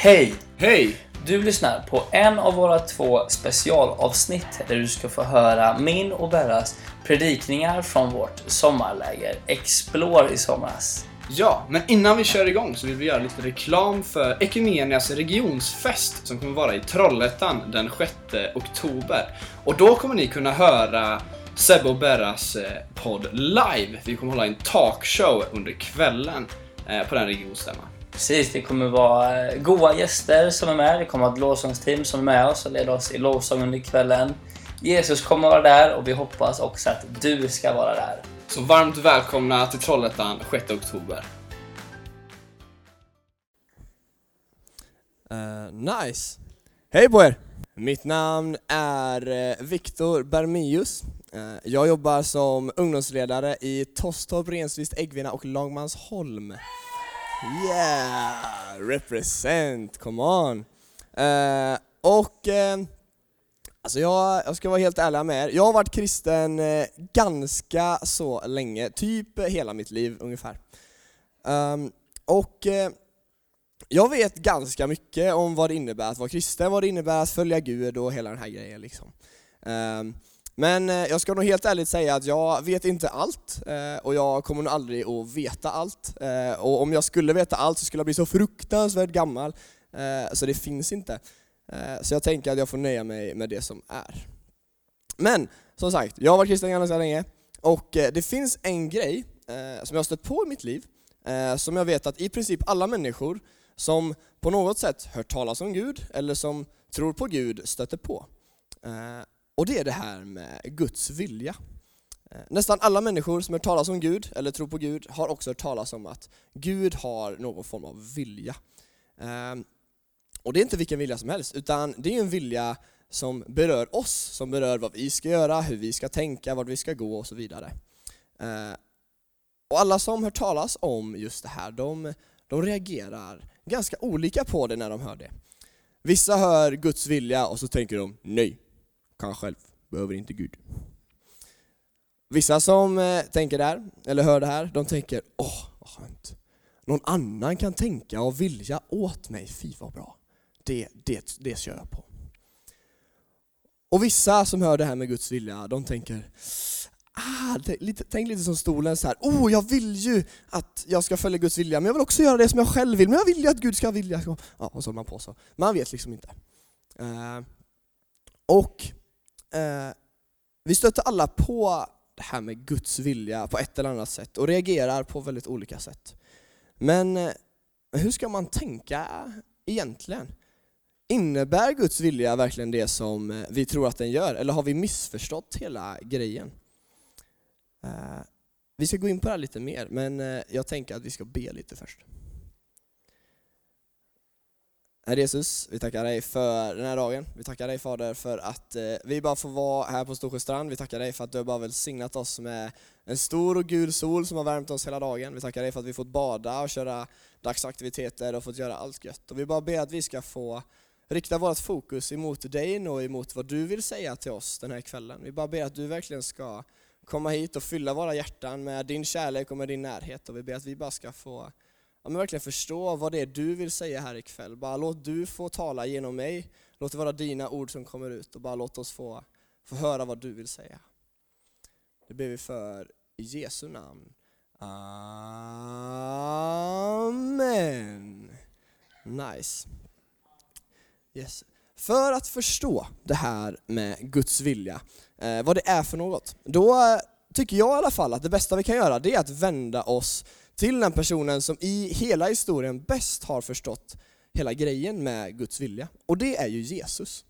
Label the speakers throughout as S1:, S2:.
S1: Hej!
S2: Hej!
S1: Du lyssnar på en av våra två specialavsnitt där du ska få höra min och Berras predikningar från vårt sommarläger Explore i somras.
S2: Ja, men innan vi kör igång så vill vi göra lite reklam för Ekumenias regionsfest som kommer vara i Trollhättan den 6 oktober. Och då kommer ni kunna höra Sebbe och Berras eh, podd live. Vi kommer hålla en talkshow under kvällen eh, på den regionsstämman.
S1: Precis, det kommer vara eh, goa gäster som är med. Det kommer vara ett lovsångsteam som är med oss och leder oss i lovsång under kvällen. Jesus kommer vara där och vi hoppas också att du ska vara där.
S2: Så varmt välkomna till Trollhättan 6 oktober.
S3: Uh, nice! Hej på er! Mitt namn är uh, Viktor Bermius. Uh, jag jobbar som ungdomsledare i Tostorp, Rensvist, Äggvina och Lagmansholm. Yeah! Represent, come on! Uh, och uh, alltså jag, jag ska vara helt ärlig med er, jag har varit kristen uh, ganska så länge, typ hela mitt liv ungefär. Um, och jag vet ganska mycket om vad det innebär att vara kristen, vad det innebär att följa Gud och hela den här grejen liksom. Um, men eh, jag ska nog helt ärligt säga att jag vet inte allt eh, och jag kommer nog aldrig att veta allt. Eh, och om jag skulle veta allt så skulle jag bli så fruktansvärt gammal, så det finns inte. Så jag tänker att jag får nöja mig med det som är. Men som sagt, jag har varit kristen ganska länge och det finns en grej som jag har stött på i mitt liv som jag vet att i princip alla människor som på något sätt hört talas om Gud eller som tror på Gud stöter på. Och det är det här med Guds vilja. Eh, nästan alla människor som hört talas om Gud eller tror på Gud har också hört talas om att Gud har någon form av vilja. Ehm, och det är inte vilken vilja som helst, utan det är en vilja som berör oss, som berör vad vi ska göra, hur vi ska tänka, vart vi ska gå och så vidare. Ehm, och alla som hört talas om just det här, de, de reagerar ganska olika på det när de hör det. Vissa hör Guds vilja och så tänker de nej, kan själv, behöver inte Gud. Vissa som eh, tänker där, eller hör det här, de tänker åh, vad skönt. Någon annan kan tänka och vilja åt mig, fy vad bra. Det, det, det kör jag på. Och vissa som hör det här med Guds vilja, de tänker ah, lite, tänk lite som stolen så här. oh jag vill ju att jag ska följa Guds vilja, men jag vill också göra det som jag själv vill, men jag vill ju att Gud ska vilja. Ja, och så håller man på så. Man vet liksom inte. Eh, och eh, vi stöter alla på det här med Guds vilja på ett eller annat sätt och reagerar på väldigt olika sätt. Men eh, hur ska man tänka egentligen? Innebär Guds vilja verkligen det som eh, vi tror att den gör, eller har vi missförstått hela grejen? Eh, vi ska gå in på det här lite mer, men eh, jag tänker att vi ska be lite först. Herre Jesus, vi tackar dig för den här dagen. Vi tackar dig Fader för att eh, vi bara får vara här på Storsjöstrand. Vi tackar dig för att du har bara välsignat oss med en stor och gul sol som har värmt oss hela dagen. Vi tackar dig för att vi fått bada och köra dagsaktiviteter och fått göra allt gött. Och vi bara ber att vi ska få rikta vårt fokus emot dig och emot vad du vill säga till oss den här kvällen. Vi bara ber att du verkligen ska komma hit och fylla våra hjärtan med din kärlek och med din närhet. Och vi ber att vi bara ska få ja, men verkligen förstå vad det är du vill säga här ikväll. Bara låt du få tala genom mig. Låt det vara dina ord som kommer ut och bara låt oss få, få höra vad du vill säga. Det ber vi för i Jesu namn. Amen. Nice. Yes. För att förstå det här med Guds vilja, eh, vad det är för något, då eh, tycker jag i alla fall att det bästa vi kan göra det är att vända oss till den personen som i hela historien bäst har förstått hela grejen med Guds vilja. Och det är ju Jesus.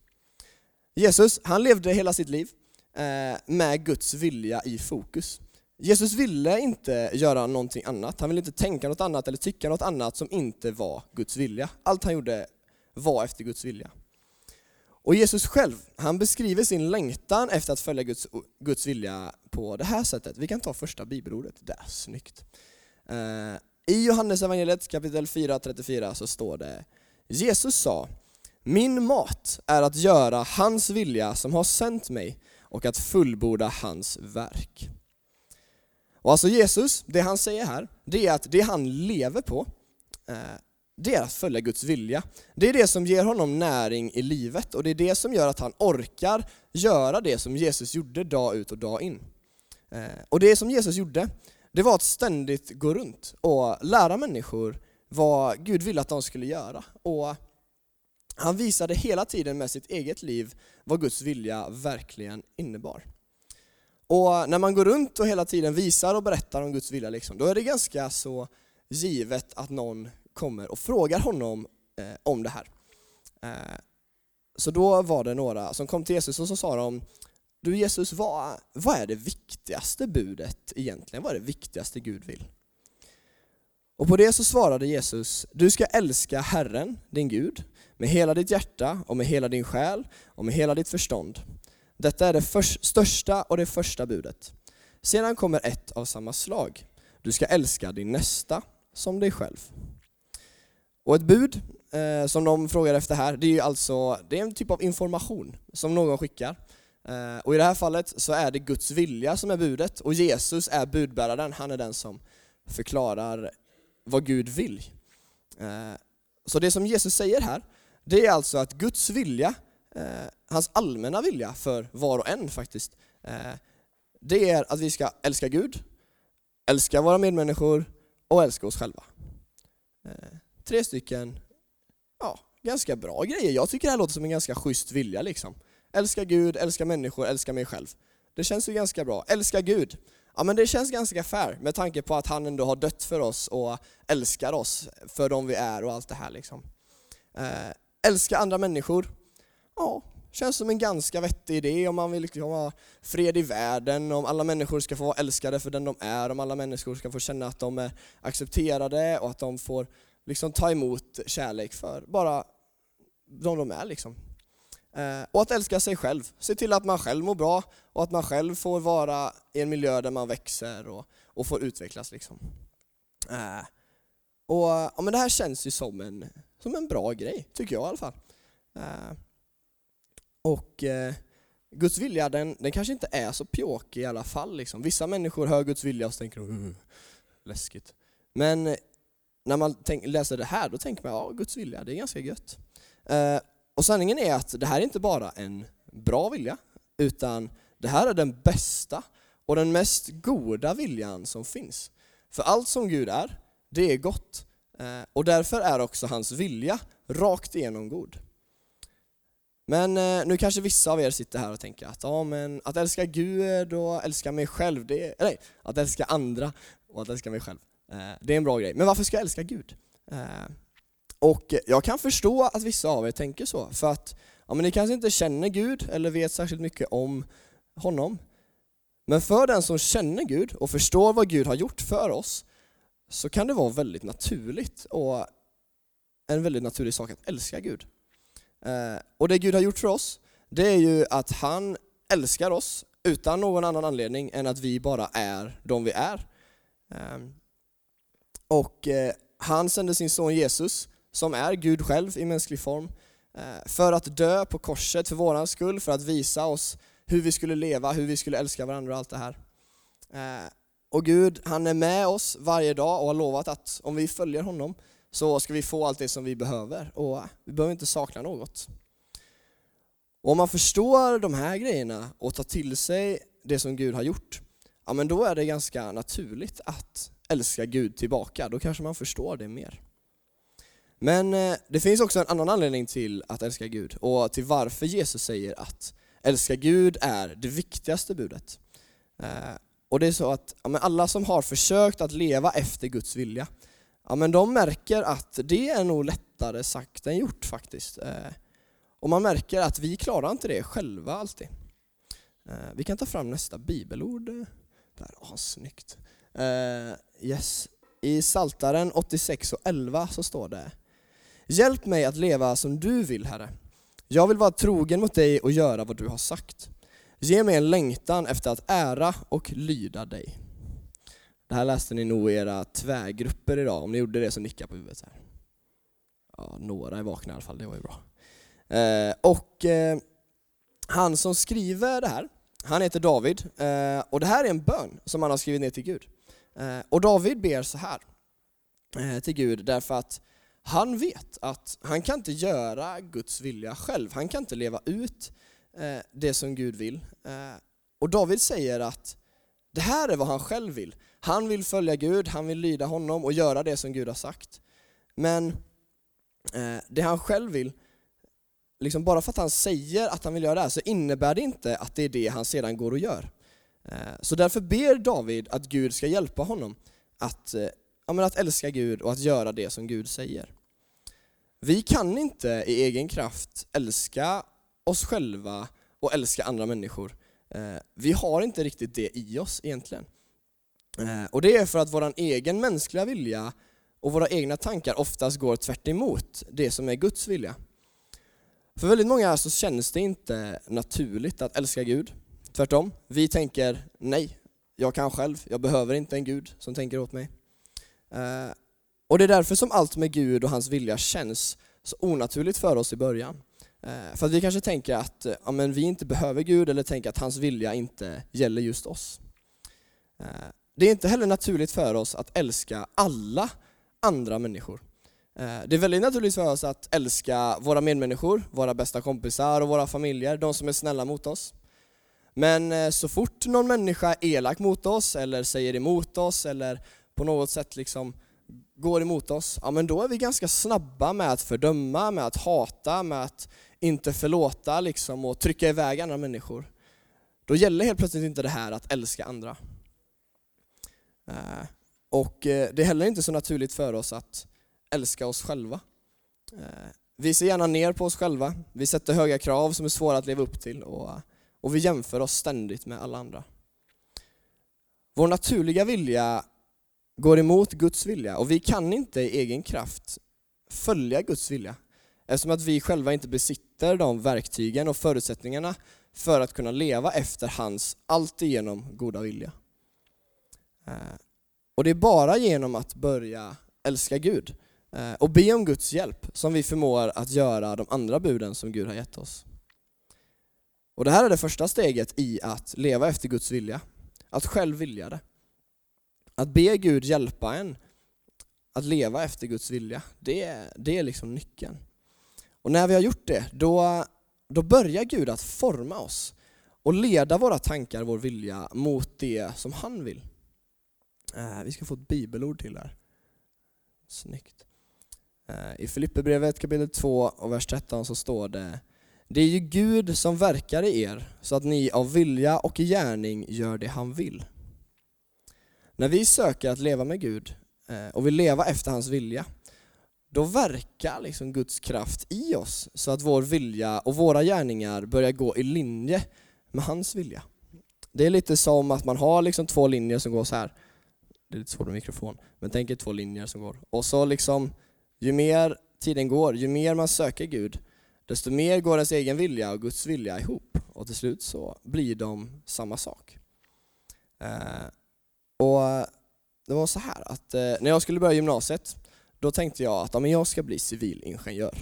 S3: Jesus, han levde hela sitt liv eh, med Guds vilja i fokus. Jesus ville inte göra någonting annat, han ville inte tänka något annat eller tycka något annat som inte var Guds vilja. Allt han gjorde var efter Guds vilja. Och Jesus själv, han beskriver sin längtan efter att följa Guds, Guds vilja på det här sättet. Vi kan ta första bibelordet, det är snyggt. Eh, I Johannes evangeliet kapitel 4.34 så står det Jesus sa Min mat är att göra hans vilja som har sänt mig och att fullborda hans verk. Och alltså Jesus, det han säger här, det är att det han lever på, eh, det är att följa Guds vilja. Det är det som ger honom näring i livet och det är det som gör att han orkar göra det som Jesus gjorde dag ut och dag in. Eh, och det som Jesus gjorde, det var att ständigt gå runt och lära människor vad Gud ville att de skulle göra. Och han visade hela tiden med sitt eget liv vad Guds vilja verkligen innebar. Och när man går runt och hela tiden visar och berättar om Guds vilja, liksom, då är det ganska så givet att någon kommer och frågar honom eh, om det här. Eh, så då var det några som kom till Jesus och så sa de, du Jesus, vad, vad är det viktigaste budet egentligen? Vad är det viktigaste Gud vill? Och på det så svarade Jesus, du ska älska Herren, din Gud, med hela ditt hjärta och med hela din själ och med hela ditt förstånd. Detta är det största och det första budet. Sedan kommer ett av samma slag. Du ska älska din nästa som dig själv. Och ett bud eh, som de frågar efter här, det är ju alltså det är en typ av information som någon skickar. Eh, och i det här fallet så är det Guds vilja som är budet och Jesus är budbäraren, han är den som förklarar vad Gud vill. Eh, så det som Jesus säger här, det är alltså att Guds vilja, eh, hans allmänna vilja för var och en faktiskt, det är att vi ska älska Gud, älska våra medmänniskor och älska oss själva. Tre stycken, ja, ganska bra grejer. Jag tycker det här låter som en ganska schysst vilja liksom. Älska Gud, älska människor, älska mig själv. Det känns ju ganska bra. Älska Gud. Ja men det känns ganska fair med tanke på att han ändå har dött för oss och älskar oss för de vi är och allt det här liksom. Eh, älska andra människor. Ja, känns som en ganska vettig idé om man vill liksom ha fred i världen, om alla människor ska få vara älskade för den de är, om alla människor ska få känna att de är accepterade och att de får liksom ta emot kärlek för bara de de är liksom. Eh, och att älska sig själv, se till att man själv mår bra och att man själv får vara i en miljö där man växer och, och får utvecklas. Liksom. Äh. och ja, men Det här känns ju som en, som en bra grej, tycker jag i alla fall. Äh. och Guds vilja, den, den kanske inte är så pjåkig i alla fall. Liksom. Vissa människor hör Guds vilja och så tänker de uh, läskigt. Men när man tänk, läser det här, då tänker man ja, Guds vilja, det är ganska gött. Och sanningen är att det här är inte bara en bra vilja, utan det här är den bästa och den mest goda viljan som finns. För allt som Gud är, det är gott. Eh, och därför är också hans vilja rakt igenom god. Men eh, nu kanske vissa av er sitter här och tänker att ja, men att älska Gud och älska mig själv, det är, nej, att älska andra och att älska mig själv, eh, det är en bra grej. Men varför ska jag älska Gud? Och jag kan förstå att vissa av er tänker så, för att ja, men ni kanske inte känner Gud eller vet särskilt mycket om honom. Men för den som känner Gud och förstår vad Gud har gjort för oss, så kan det vara väldigt naturligt och en väldigt naturlig sak att älska Gud. Eh, och det Gud har gjort för oss, det är ju att han älskar oss utan någon annan anledning än att vi bara är de vi är. Eh, och eh, han sände sin son Jesus som är Gud själv i mänsklig form, eh, för att dö på korset för våran skull, för att visa oss hur vi skulle leva, hur vi skulle älska varandra och allt det här. Eh, och Gud, han är med oss varje dag och har lovat att om vi följer honom så ska vi få allt det som vi behöver och vi behöver inte sakna något. Och om man förstår de här grejerna och tar till sig det som Gud har gjort, ja men då är det ganska naturligt att älska Gud tillbaka. Då kanske man förstår det mer. Men eh, det finns också en annan anledning till att älska Gud och till varför Jesus säger att älska Gud är det viktigaste budet. Eh, och det är så att ja, alla som har försökt att leva efter Guds vilja, ja, men de märker att det är nog lättare sagt än gjort faktiskt. Eh, och man märker att vi klarar inte det själva alltid. Vi kan ta fram nästa bibelord. Där, oh, snyggt. Yes. I Saltaren 86 och 11 så står det Hjälp mig att leva som du vill, Herre. Jag vill vara trogen mot dig och göra vad du har sagt. Ge mig en längtan efter att ära och lyda dig. Det här läste ni nog i era tvärgrupper idag, om ni gjorde det så nicka på huvudet. Här. Ja, några är vakna i alla fall, det var ju bra. Eh, och eh, han som skriver det här, han heter David, eh, och det här är en bön som han har skrivit ner till Gud. Eh, och David ber så här eh, till Gud därför att han vet att han kan inte göra Guds vilja själv. Han kan inte leva ut eh, det som Gud vill. Eh, och David säger att det här är vad han själv vill. Han vill följa Gud, han vill lyda honom och göra det som Gud har sagt. Men eh, det han själv vill, liksom bara för att han säger att han vill göra det här så innebär det inte att det är det han sedan går och gör. Så därför ber David att Gud ska hjälpa honom att, ja, att älska Gud och att göra det som Gud säger. Vi kan inte i egen kraft älska oss själva och älska andra människor. Eh, vi har inte riktigt det i oss egentligen. Eh, och det är för att vår egen mänskliga vilja och våra egna tankar oftast går tvärt det som är Guds vilja. För väldigt många så känns det inte naturligt att älska Gud. Tvärtom, vi tänker nej, jag kan själv, jag behöver inte en Gud som tänker åt mig. Eh, och det är därför som allt med Gud och hans vilja känns så onaturligt för oss i början. Eh, för att vi kanske tänker att eh, ja, men vi inte behöver Gud eller tänker att hans vilja inte gäller just oss. Eh, det är inte heller naturligt för oss att älska alla andra människor. Det är väldigt naturligt för oss att älska våra medmänniskor, våra bästa kompisar och våra familjer, de som är snälla mot oss. Men så fort någon människa är elak mot oss eller säger emot oss eller på något sätt liksom går emot oss, ja men då är vi ganska snabba med att fördöma, med att hata, med att inte förlåta liksom och trycka iväg andra människor. Då gäller helt plötsligt inte det här att älska andra. Eh, och eh, det är heller inte så naturligt för oss att älska oss själva. Eh, vi ser gärna ner på oss själva, vi sätter höga krav som är svåra att leva upp till och och vi jämför oss ständigt med alla andra. Vår naturliga vilja går emot Guds vilja och vi kan inte i egen kraft följa Guds vilja eftersom att vi själva inte besitter de verktygen och förutsättningarna för att kunna leva efter hans alltigenom goda vilja. Eh, och det är bara genom att börja älska Gud eh, och be om Guds hjälp som vi förmår att göra de andra buden som Gud har gett oss. Och det här är det första steget i att leva efter Guds vilja. Att själv vilja det. Att be Gud hjälpa en att leva efter Guds vilja, det, det är liksom nyckeln. Och när vi har gjort det, då, då börjar Gud att forma oss och leda våra tankar, vår vilja, mot det som han vill. Eh, vi ska få ett bibelord till här. Snyggt. Eh, I Filipperbrevet kapitel 2 och vers 13 så står det det är ju Gud som verkar i er så att ni av vilja och gärning gör det han vill. När vi söker att leva med Gud eh, och vill leva efter hans vilja, då verkar liksom Guds kraft i oss så att vår vilja och våra gärningar börjar gå i linje med hans vilja. Det är lite som att man har liksom två linjer som går så här. Det är lite svårt med mikrofon, men tänk er två linjer som går. Och så liksom, ju mer tiden går, ju mer man söker Gud, desto mer går ens egen vilja och Guds vilja ihop och till slut så blir de samma sak. Eh, och eh, Det var så här att eh, när jag skulle börja gymnasiet då tänkte jag att ja, men jag ska bli civilingenjör.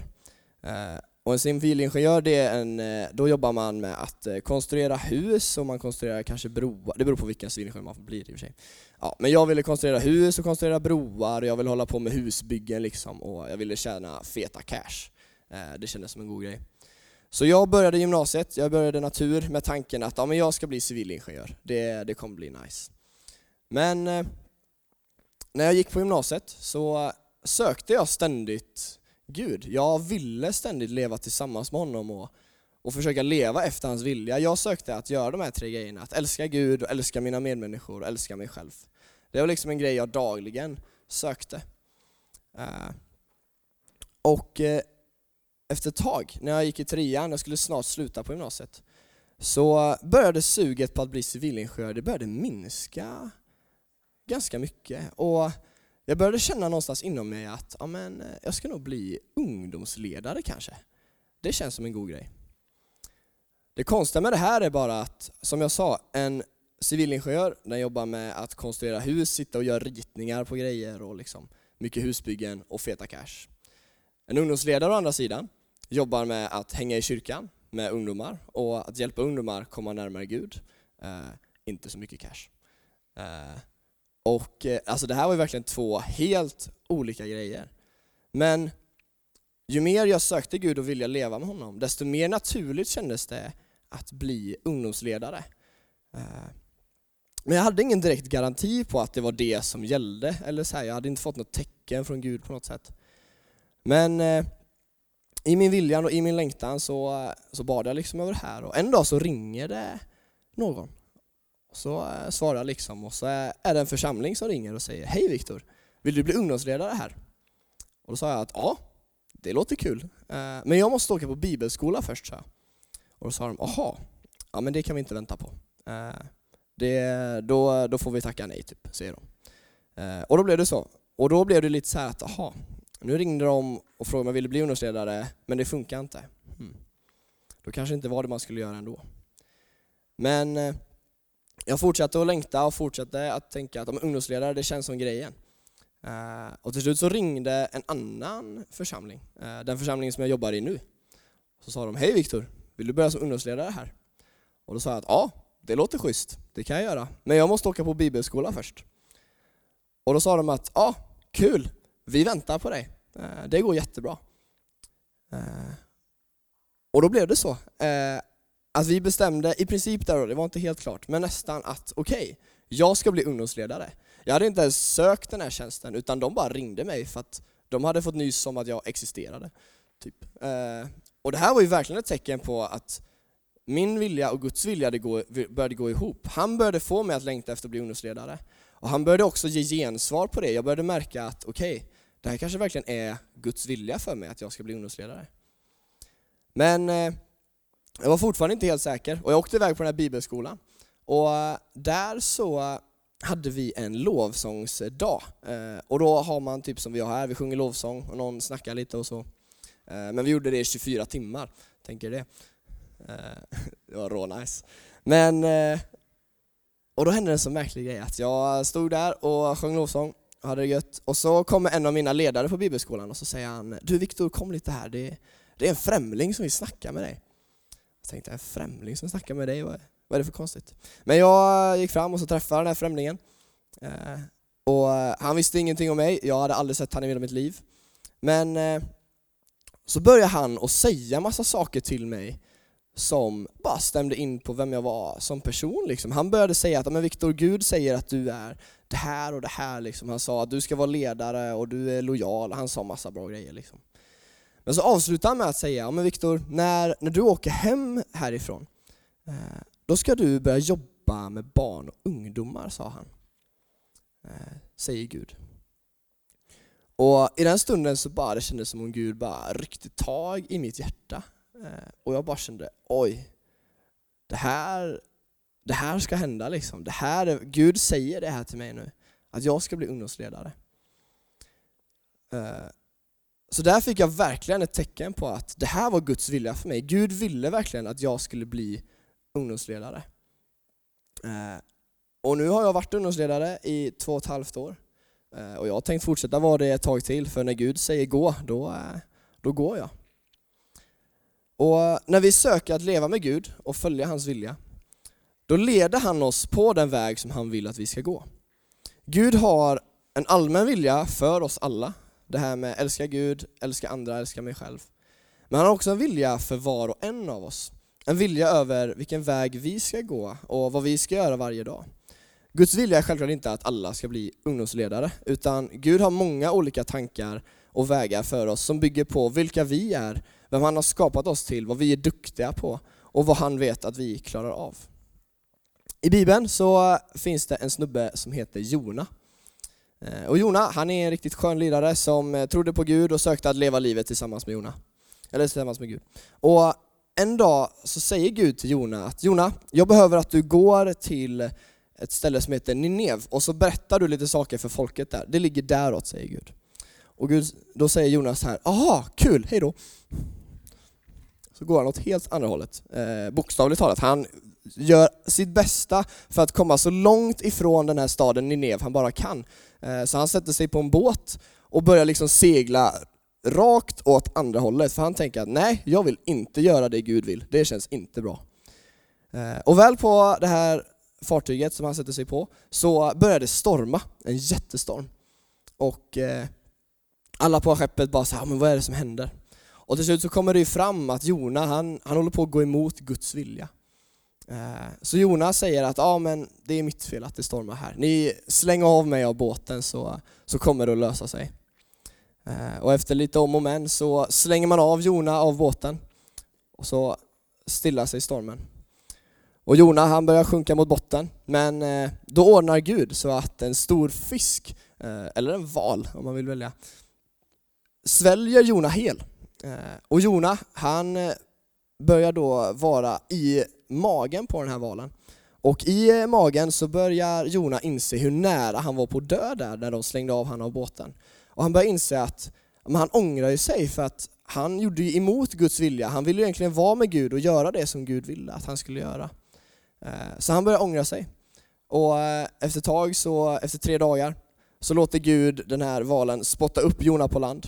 S3: Eh, och en civilingenjör, det är en, eh, då jobbar man med att eh, konstruera hus och man konstruerar kanske broar. Det beror på vilken civilingenjör man blir i och för sig. Ja, men jag ville konstruera hus och konstruera broar och jag ville hålla på med husbyggen liksom och jag ville tjäna feta cash. Eh, det kändes som en god grej. Så jag började gymnasiet, jag började natur med tanken att ja, men jag ska bli civilingenjör. Det, det kommer bli nice. Men eh, när jag gick på gymnasiet så sökte jag ständigt Gud. Jag ville ständigt leva tillsammans med honom och, och försöka leva efter hans vilja. Jag sökte att göra de här tre grejerna, att älska Gud, och älska mina medmänniskor och älska mig själv. Det var liksom en grej jag dagligen sökte. Eh, och eh, efter ett tag, när jag gick i trean, jag skulle snart sluta på gymnasiet, så började suget på att bli civilingenjör, det började minska ganska mycket. Och jag började känna någonstans inom mig att amen, eh, jag ska nog bli ungdomsledare kanske. Det känns som en god grej. Det konstiga med det här är bara att, som jag sa, en civilingenjör den jobbar med att konstruera hus, sitta och göra ritningar på grejer och liksom mycket husbyggen och feta cash. En ungdomsledare å andra sidan jobbar med att hänga i kyrkan med ungdomar och att hjälpa ungdomar komma närmare Gud. Eh, inte så mycket cash. Eh, och eh, alltså det här var ju verkligen två helt olika grejer. Men ju mer jag sökte Gud och ville leva med honom, desto mer naturligt kändes det att bli ungdomsledare. Eh, men jag hade ingen direkt garanti på att det var det som gällde, eller så här, jag hade inte fått något tecken från Gud på något sätt. Men eh, i min viljan och i min längtan så, så bad jag liksom över det här och en dag så ringer det någon. Så eh, svarar jag liksom och så är det en församling som ringer och säger Hej Viktor, vill du bli ungdomsledare här? Och då sa jag att ja, det låter kul. Eh, men jag måste åka på bibelskola först, sa jag. Och då sa de, aha, ja men det kan vi inte vänta på. Eh, det, då, då får vi tacka nej, typ, säger de. Eh, och då blev det så. Och då blev det lite så att, aha, nu ringde de och frågade om jag ville bli ungdomsledare, men det funkar inte. Hmm. Då kanske inte var det man skulle göra ändå. Men eh, jag fortsatte att längta och fortsatte att tänka att om ungdomsledare, det känns som grejen. Eh, och till slut så ringde en annan församling, eh, den församling som jag jobbar i nu. Så sa de, hej Viktor, vill du börja som ungdomsledare här? Och då sa jag att ja, det låter schysst, det kan jag göra. Men jag måste åka på bibelskola först. Och då sa de att ja, kul, vi väntar på dig. Eh, det går jättebra. och då blev det så att vi bestämde, i princip där det var inte helt klart, men nästan att okej, okay, jag ska bli ungdomsledare. Jag hade inte ens sökt den här tjänsten, utan de bara ringde mig för att de hade fått nys om att jag existerade. Typ. Eh, och det här var ju verkligen ett tecken på att min vilja och Guds vilja började gå ihop. Han började få mig att längta efter att bli ungdomsledare. Och han började också ge gensvar på det. Jag började märka att okej, okay, det här kanske verkligen är Guds vilja för mig att jag ska bli ungdomsledare. Men eh, jag var fortfarande inte helt säker och jag åkte iväg på den här bibelskolan. Och eh, där så hade vi en lovsångsdag. Eh, och då har man typ som vi har här, vi sjunger lovsång och någon snackar lite och så. Eh, men vi gjorde det i 24 timmar, tänker det. Det var rå nice. Men, och då hände en så märklig grej att jag stod där och sjöng lovsång och hade det gött. Och så kommer en av mina ledare på bibelskolan och så säger han Du Viktor, kom lite här, det, det är en främling som vill snacka med dig. Jag tänkte, en främling som snackar med dig? Vad vad är det för konstigt? Men jag eh, gick fram och så träffade den här främlingen. Eh, och eh, han visste ingenting om mig, jag hade aldrig sett honom i hela mitt liv. Men eh, så började han att säga massa saker till mig som bara stämde in på vem jag var som person. Liksom. Han började säga att men Viktor, Gud säger att du är det här och det här. Liksom. Han sa att du ska vara ledare och du är lojal. Han sa massa bra grejer. Liksom. Men så avslutar han med att säga, men Viktor, när, när du åker hem härifrån, eh, då ska du börja jobba med barn och ungdomar, sa han. Eh, säger Gud. Och i den stunden så bara det kändes som om Gud bara ryckte tag i mitt hjärta. Eh, och jag bara kände, oj, det här, det här ska hända liksom. Det här Gud säger det här till mig nu, att jag ska bli ungdomsledare. Så där fick jag verkligen ett tecken på att det här var Guds vilja för mig. Gud ville verkligen att jag skulle bli ungdomsledare. Eh, och nu har jag varit ungdomsledare i två och ett halvt år. Eh, och jag har tänkt fortsätta vara det ett tag till, för när Gud säger gå, då, eh, då går jag. Och när vi söker att leva med Gud och följa hans vilja, då leder han oss på den väg som han vill att vi ska gå. Gud har en allmän vilja för oss alla. Det här med älska Gud, älska andra, älska mig själv. Men han har också en vilja för var och en av oss en vilja över vilken väg vi ska gå och vad vi ska göra varje dag. Guds vilja är självklart inte att alla ska bli ungdomsledare, utan Gud har många olika tankar och vägar för oss som bygger på vilka vi är, vem han har skapat oss till, vad vi är duktiga på och vad han vet att vi klarar av. I Bibeln så finns det en snubbe som heter Jona. Eh, och Jona, han är en riktigt skön lirare som eh, trodde på Gud och sökte att leva livet tillsammans med Jona. Eller tillsammans med Gud. Och en dag så säger Gud till Jona att Jona, jag behöver att du går till ett ställe som heter Ninev och så berättar du lite saker för folket där. Det ligger däråt, säger Gud. Och Gud, då säger Jonas här, aha, kul, hej då. Så går han åt helt andra hållet, eh, bokstavligt talat. Han gör sitt bästa för att komma så långt ifrån den här staden Ninev han bara kan. Eh, så han sätter sig på en båt och börjar liksom segla rakt åt andra hållet, för han tänker att nej, jag vill inte göra det Gud vill. Det känns inte bra. Eh, och väl på det här fartyget som han sätter sig på så börjar det storma, en jättestorm. Och eh, alla på skeppet bara så här, men vad är det som händer? Och till slut så kommer det ju fram att Jona, han, han håller på att gå emot Guds vilja. Eh, så Jona säger att ja, men det är mitt fel att det stormar här. Ni slänger av mig av båten så, så kommer det att lösa sig. Eh, och efter lite om och men så slänger man av Jona av båten och så stillar sig stormen. Och Jona han börjar sjunka mot botten, men eh, då ordnar Gud så att en stor fisk, eller en val om man vill välja, sväljer Jona hel. Och Jona han börjar då vara i magen på den här valen. Och i eh, magen så börjar Jona inse hur nära han var på att dö där när de slängde av honom av båten. Och han börjar inse att men han ångrar ju sig för att han gjorde ju emot Guds vilja. Han ville ju egentligen vara med Gud och göra det som Gud ville att han skulle göra. Eh, så han börjar ångra sig. Och eh, efter ett tag, så, efter tre dagar, så låter Gud den här valen spotta upp Jona på land.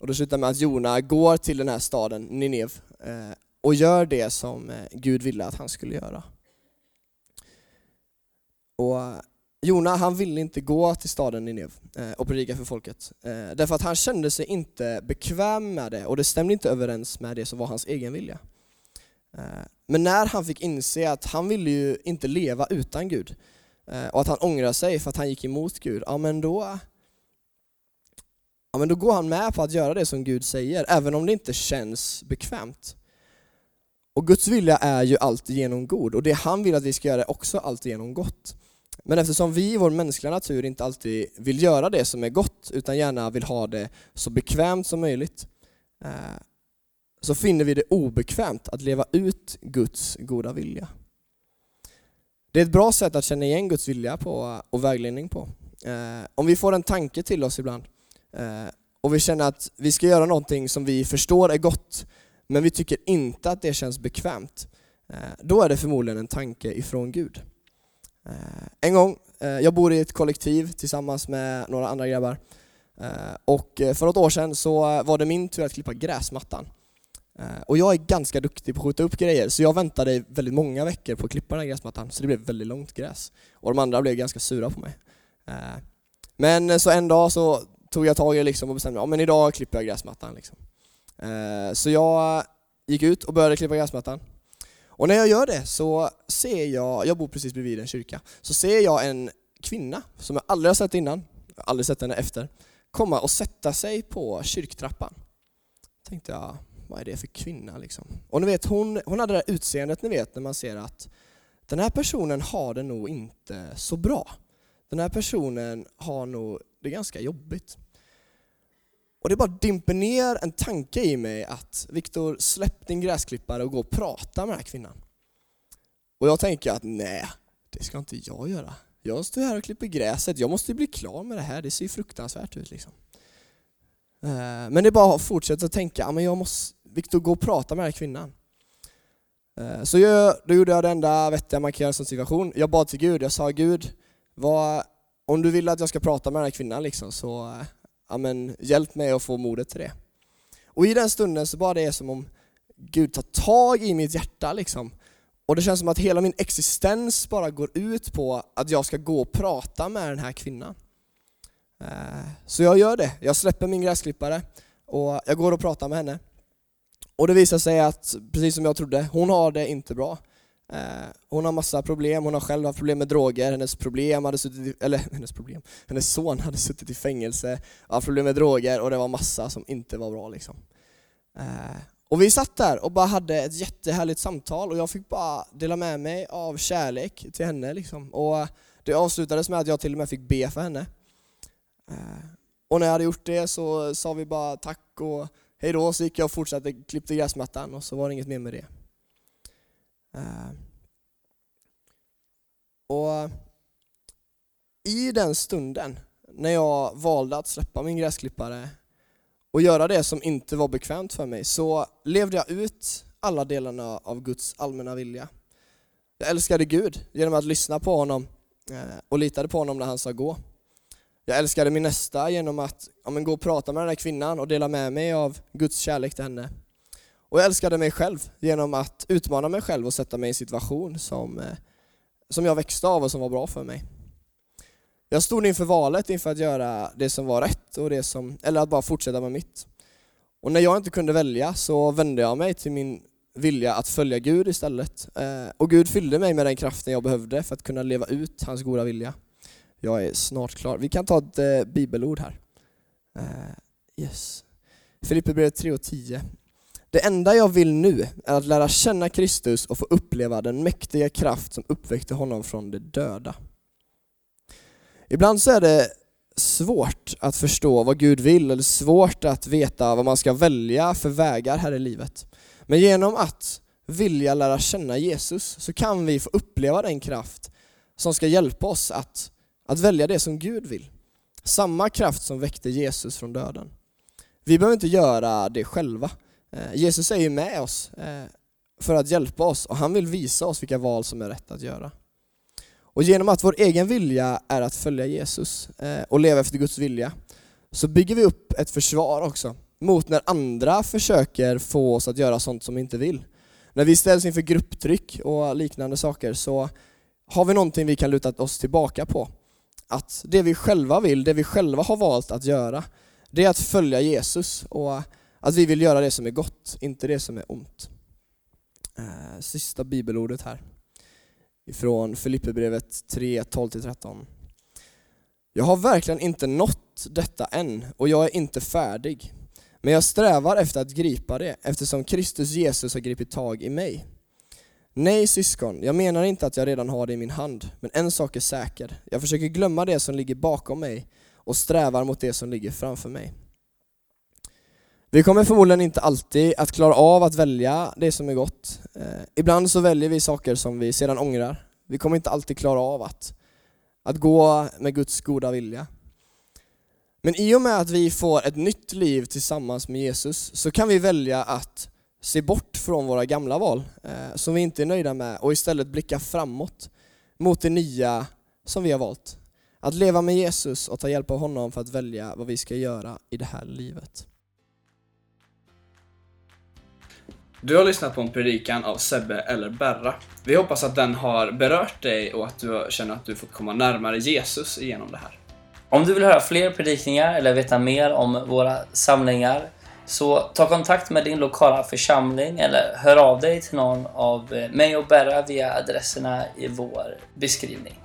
S3: Och det slutar med att Jona går till den här staden, Ninev, och gör det som eh, Gud ville att han skulle göra. Och Jona han ville inte gå till staden Nineve eh, och predika för folket. Eh, därför att han kände sig inte bekväm med det och det stämde inte överens med det som var hans egen vilja. Men när han fick inse att han ville ju inte leva utan Gud och att han ångrar sig för att han gick emot Gud, ja men då Ja men då går han med på att göra det som Gud säger, även om det inte känns bekvämt. Och Guds vilja är ju alltigenom god och det han vill att vi ska göra är också alltigenom gott. Men eftersom vi i vår mänskliga natur inte alltid vill göra det som är gott utan gärna vill ha det så bekvämt som möjligt eh, så finner vi det obekvämt att leva ut Guds goda vilja. Det är ett bra sätt att känna igen Guds vilja på och vägledning på. Eh, om vi får en tanke till oss ibland eh, och vi känner att vi ska göra någonting som vi förstår är gott men vi tycker inte att det känns bekvämt, eh, då är det förmodligen en tanke ifrån Gud. Eh, en gång, eh, jag bor i ett kollektiv tillsammans med några andra grabbar, och för något år sedan så var det min tur att klippa gräsmattan. Och jag är ganska duktig på att skjuta upp grejer, så jag väntade väldigt många veckor på att klippa den här gräsmattan, så det blev väldigt långt gräs. Och de andra blev ganska sura på mig. Men så en dag så tog jag tag i det liksom och bestämde mig, ja men idag klipper jag gräsmattan. Liksom. Eh, så jag gick ut och började klippa gräsmattan. Och när jag gör det så ser jag, jag bor precis bredvid en kyrka, så ser jag en kvinna som jag aldrig har sett innan, jag har aldrig sett henne efter, komma och sätta sig på kyrktrappan. Tänkte jag, vad är det för kvinna liksom? Och ni vet, hon, hon hade det där utseendet ni vet när man ser att den här personen har det nog inte så bra. Den här personen har nog det ganska jobbigt. Och det bara dimper ner en tanke i mig att Viktor, släpp din gräsklippare och gå och prata med den här kvinnan. Och jag tänker att nej, det ska inte jag göra. Jag står här och klipper gräset, jag måste bli klar med det här, det ser ju fruktansvärt ut liksom. Eh, men det är bara att fortsätta tänka, ah, men jag måste, Viktor, gå och prata med den här kvinnan. Eh, så jag, då gjorde jag det enda vettiga man kan göra i en sån situation. Jag bad till Gud, jag sa Gud, vad, om du vill att jag ska prata med den här kvinnan liksom, så eh, amen, hjälp mig att få modet till det. Och i den stunden så bara det är som om Gud tar tag i mitt hjärta liksom. Och det känns som att hela min existens bara går ut på att jag ska gå och prata med den här kvinnan. Eh, så jag gör det. Jag släpper min gräsklippare och jag går och pratar med henne. Och det visar sig att, precis som jag trodde, hon har det inte bra. Eh, hon har massa problem, hon har själv haft problem med droger, hennes problem hade suttit i, eller hennes problem, hennes son hade suttit i fängelse, haft problem med droger och det var massa som inte var bra liksom. Eh, och vi satt där och bara hade ett jättehärligt samtal och jag fick bara dela med mig av kärlek till henne liksom. Och det avslutades med att jag till och med fick be för henne. Eh, och när jag hade gjort det så sa vi bara tack och hej då, så gick jag och fortsatte klippte gräsmattan och så var det inget mer med det. Eh, och i den stunden, när jag valde att släppa min gräsklippare och göra det som inte var bekvämt för mig, så levde jag ut alla delarna av Guds allmänna vilja. Jag älskade Gud genom att lyssna på honom eh, och litade på honom när han sa gå. Jag älskade min nästa genom att ja, men gå och prata med den här kvinnan och dela med mig av Guds kärlek till henne. Och jag älskade mig själv genom att utmana mig själv och sätta mig i en situation som, eh, som jag växte av och som var bra för mig. Jag stod inför valet inför att göra det som var rätt, och det som, eller att bara fortsätta med mitt. Och när jag inte kunde välja så vände jag mig till min vilja att följa Gud istället. Eh, och Gud fyllde mig med den kraften jag behövde för att kunna leva ut hans goda vilja. Jag är snart klar. Vi kan ta ett eh, bibelord här. Yes. Filipperbrevet 3 och 10. Det enda jag vill nu är att lära känna Kristus och få uppleva den mäktiga kraft som uppväckte honom från de döda. Ibland så är det svårt att förstå vad Gud vill, eller svårt att veta vad man ska välja för vägar här i livet. Men genom att vilja lära känna Jesus så kan vi få uppleva den kraft som ska hjälpa oss att, att välja det som Gud vill. Samma kraft som väckte Jesus från döden. Vi behöver inte göra det själva. Eh, Jesus är ju med oss eh, för att hjälpa oss och han vill visa oss vilka val som är rätt att göra. Och genom att vår egen vilja är att följa Jesus eh, och leva efter Guds vilja så bygger vi upp ett försvar också mot när andra försöker få oss att göra sånt som vi inte vill. När vi ställs inför grupptryck och liknande saker så har vi någonting vi kan luta oss tillbaka på. Att det vi själva vill, det vi själva har valt att göra, det är att följa Jesus och att vi vill göra det som är gott, inte det som är ont. Eh, sista bibelordet här ifrån Filipperbrevet 3, 12-13. Jag har verkligen inte nått detta än och jag är inte färdig. Men jag strävar efter att gripa det eftersom Kristus Jesus har gripit tag i mig. Nej syskon, jag menar inte att jag redan har det i min hand, men en sak är säker. Jag försöker glömma det som ligger bakom mig och strävar mot det som ligger framför mig. Vi kommer förmodligen inte alltid att klara av att välja det som är gott. Eh, ibland så väljer vi saker som vi sedan ångrar. Vi kommer inte alltid klara av att, att gå med Guds goda vilja. Men i och med att vi får ett nytt liv tillsammans med Jesus så kan vi välja att se bort från våra gamla val eh, som vi inte är nöjda med och istället blicka framåt mot det nya som vi har valt. Att leva med Jesus och ta hjälp av honom för att välja vad vi ska göra i det här livet.
S2: Du har lyssnat på en predikan av Sebbe eller Berra. Vi hoppas att den har berört dig och att du känner att du fått komma närmare Jesus genom det här.
S1: Om du vill höra fler predikningar eller veta mer om våra samlingar så ta kontakt med din lokala församling eller hör av dig till någon av eh, mig och Berra via adresserna i vår beskrivning.